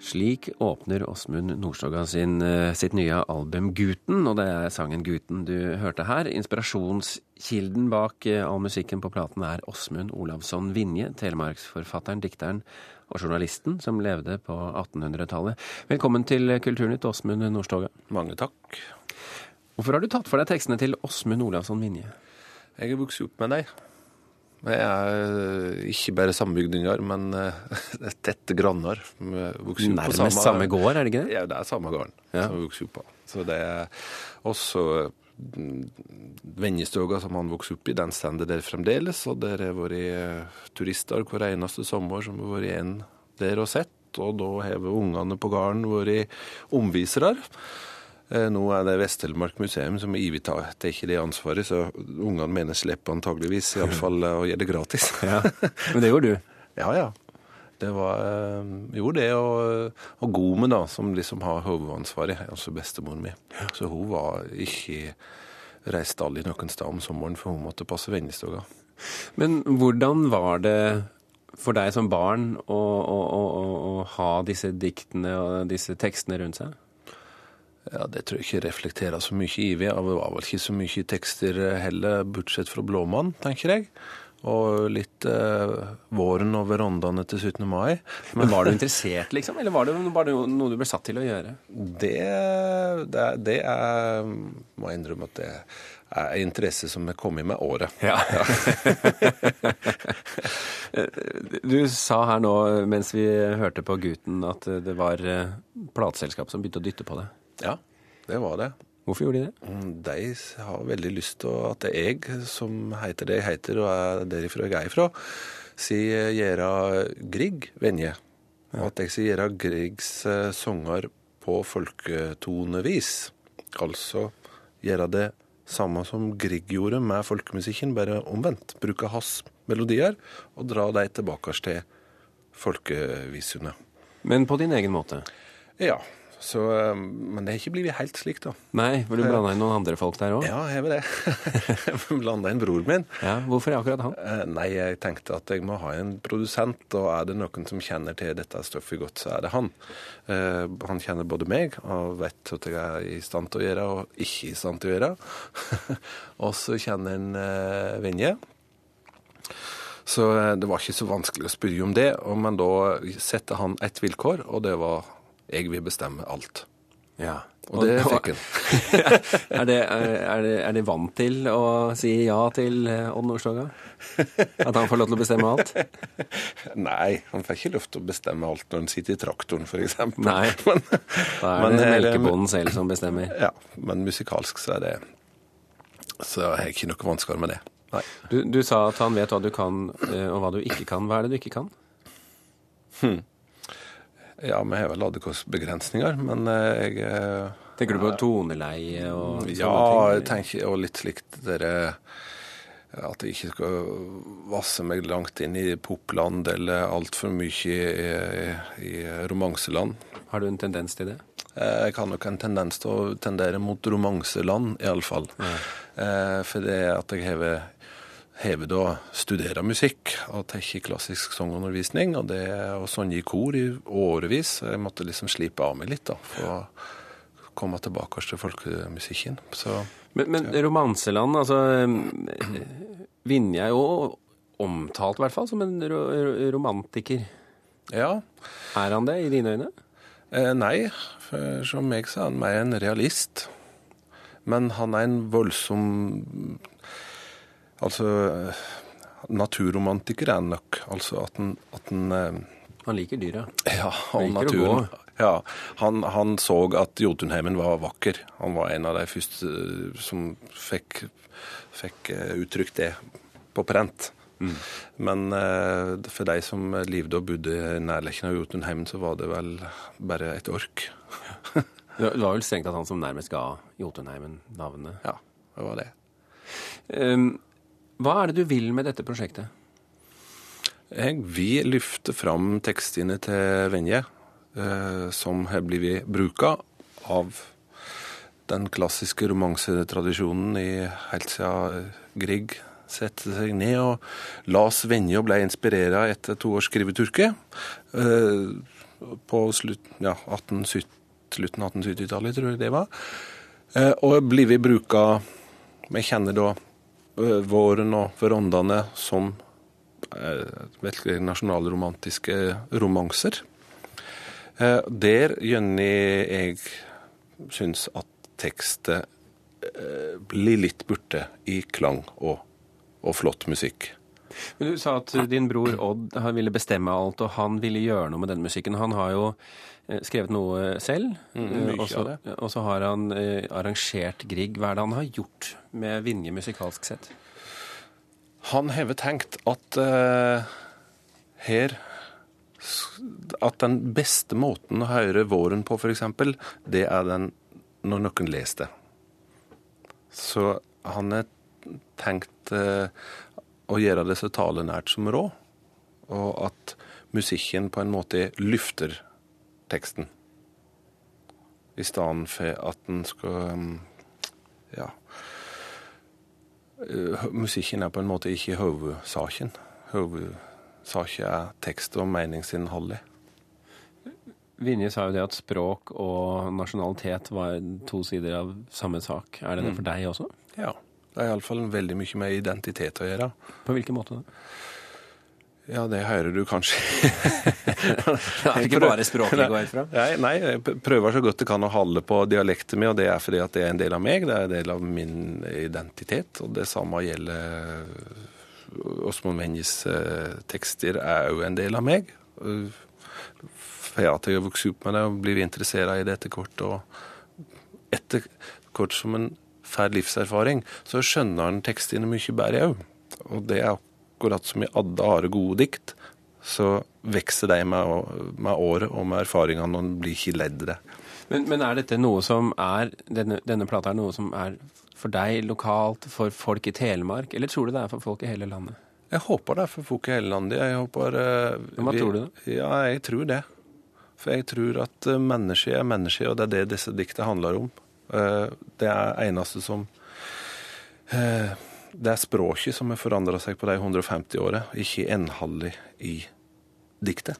Slik åpner Åsmund Nordstoga sin, eh, sitt nye album Guten, og det er sangen Guten du hørte her. Inspirasjonskilden bak eh, all musikken på platen er Åsmund Olavsson Vinje, telemarksforfatteren, dikteren og journalisten som levde på 1800-tallet. Velkommen til Kulturnytt, Åsmund Nordstoga. Mange takk. Hvorfor har du tatt for deg tekstene til Åsmund Olavsson Vinje? Jeg er vokst opp med deg. Jeg er ikke bare sambygdinger, men uh, tette granner. Nærmest samme gård, er det ikke det? Ja, det er samme gården ja. som vi vokste opp på. Så det er også mm, som han vokste opp i, den stender der fremdeles. Og der har vært uh, turister hver eneste sommer som har vært igjen der og sett. Og da har ungene på gården vært omvisere. Eh, nå er det Vest-Telemark museum som ivaretar ikke det ansvaret, så ungene mener slipper antageligvis iallfall å gjøre det gratis. ja, Men det gjorde du? Ja, ja. Det var eh, Jo, det, og, og Gome, da, som liksom har hovedansvaret, altså bestemoren min. Så hun var ikke reist aldri noen sted om sommeren, for hun måtte passe vennestoga. Men hvordan var det for deg som barn å, å, å, å ha disse diktene og disse tekstene rundt seg? Ja, Det tror jeg ikke reflekterer så mye i. Det var vel ikke så mye tekster heller, bortsett fra Blåmann, tenker jeg. Og litt eh, våren og verandaene til 17. mai. Men, Men var du interessert, liksom? Eller var det bare noe du ble satt til å gjøre? Det, det, det er Må jeg innrømme at det er interesse som er kommet med året. Ja. du sa her nå mens vi hørte på gutten at det var eh, plateselskap som begynte å dytte på det. Ja, det var det. Hvorfor gjorde de det? Mm, de har veldig lyst til at jeg som heter det jeg heter, og er derifra jeg er ifra, sier Gjera Grieg Venje. Og at jeg sier Gjera Griegs eh, sanger på folketonevis. Altså gjøre det samme som Grieg gjorde med folkemusikken, bare omvendt. Bruke hans melodier og dra dem tilbake til folkevisene. Men på din egen måte? Ja. Så, eh, men det har ikke blitt helt slik, da. Nei, for du blanda inn noen andre folk der òg? Ja, jeg vil det. jeg blanda inn bror min. Ja, Hvorfor akkurat han? Eh, nei, jeg tenkte at jeg må ha en produsent, og er det noen som kjenner til dette stoffet godt, så er det han. Eh, han kjenner både meg og vet at jeg er i stand til å gjøre og ikke i stand til å gjøre. og så kjenner han Vinje. Så det var ikke så vanskelig å spørre om det, men da satte han ett vilkår, og det var jeg vil bestemme alt. Ja. Og det fikk han. er, det, er, det, er det vant til å si ja til eh, Odd Nordstoga? At han får lov til å bestemme alt? Nei, han får ikke lov til å bestemme alt når han sitter i traktoren, f.eks. Nei, men, da er det melkebonden selv som bestemmer. Ja, men musikalsk så er det Så har ikke noe vanskeligere med det. Nei. Du, du, sa at han vet hva du kan, eh, og hva du ikke kan. Hva er det du ikke kan? Hmm. Ja, vi har vel ladekostbegrensninger, men eh, jeg eh, Tenker du på toneleie og ja, ting? Ja, og litt slikt dere at jeg ikke skal vasse meg langt inn i popland eller altfor mye i, i, romanseland. Har du en tendens til det? Eh, jeg har nok en tendens til å tendere mot romanseland, iallfall. Ja. For det at jeg har har da studert musikk og tatt klassisk sangundervisning. Og det og sånn i kor i årevis. Jeg måtte liksom slipe av meg litt da, for å komme tilbake til folkemusikken. Så, men, men ja. romanseland, altså Vinje er jo omtalt, i hvert fall, som en ro romantiker. Ja. Er han det, i dine øyne? Eh, nei, for som meg så er han mer en realist. Men han er en voldsom Altså Naturromantiker er han nok. Altså at han, at han eh, Han liker dyra? Ja, og naturen. Ja, han, han, så at Jotunheimen var vakker. Han var en av de første eh, som fikk, fikk eh, uttrykt det på prent. Mm. Men for de som levde og bodde i nærheten av Jotunheimen, så var det vel bare et ork. det var vel strengt tatt han som nærmest ga Jotunheimen navnet? Ja, det var det. Um, hva er det du vil med dette prosjektet? Jeg vil løfte fram tekstene til Venje, eh, som har blitt bruka av den klassiske romansetradisjonen helt siden Grieg sette seg ned og las Venje og ble inspirert etter to års skriveturke. Eh, på slutt, ja, 1870, slutten av 1870-tallet, tror jeg det var. Eh, og blir vi bruka Vi kjenner da våren og verandaene som eh, virkelig nasjonalromantiske romanser. Eh, der Jønni jeg syns at tekstet eh, blir litt borte i klang og, og flott musikk. Men Du sa at din bror Odd han ville bestemme alt, og han ville gjøre noe med den musikken. Han har jo eh, skrevet noe selv, Mm, eh, og så- har han eh, arrangert Grieg. Hva er det han har gjort med Vinje musikalsk sett? Han har tenkt at uh, her At den beste måten å høre våren på, f.eks., det er den når noen leser det. Så han har tenkt eh, å gjøre det så talenært som råd, og at musikken på en måte løfter teksten. I stedet for at den skal ja, Eh, musikken er på en måte ikke hovedsaken. Hovedsaken er tekst og meningsinnholdet. Vinje sa jo det at språk og nasjonalitet var to sider av samme sak. Er det det Mm. for deg også? Ja. Det er iallfall veldig mye med identitet å gjøre. På hvilken måte? Ja, det hører du kanskje. Det er ikke bare språket det går ut fra? Nei, nei, jeg prøver så godt jeg kan å holde på dialekten min, og det er fordi at det er en del av meg. Det er en del av min identitet. Og det samme gjelder Åsmund Menjes eh, tekster er jo en del av meg. Eh, For at jeg har vokst opp med det og blitt interessert i det etter hvert. Og etter hvert som en får livserfaring, så skjønner han tekstene mye bedre òg. Og det er akkurat som i alle andre gode dikt. Så vokser de med, med året og med erfaringene, og en blir ikke ledd det. Men, men er dette noe som er denne, denne plata er noe som er for deg lokalt, for folk i Telemark, eller tror du det er for folk i hele landet? Jeg håper det er for folk i hele landet. Jeg håper uh, hva vi- tror du da? Ja, jeg tror det. For jeg tror at eh, mennesket er mennesket, og det er det disse dikta handler om. Eh, Det er eneste som eh, Det er språket som har forandra seg på de 150 åra, ikke innholdet i diktet.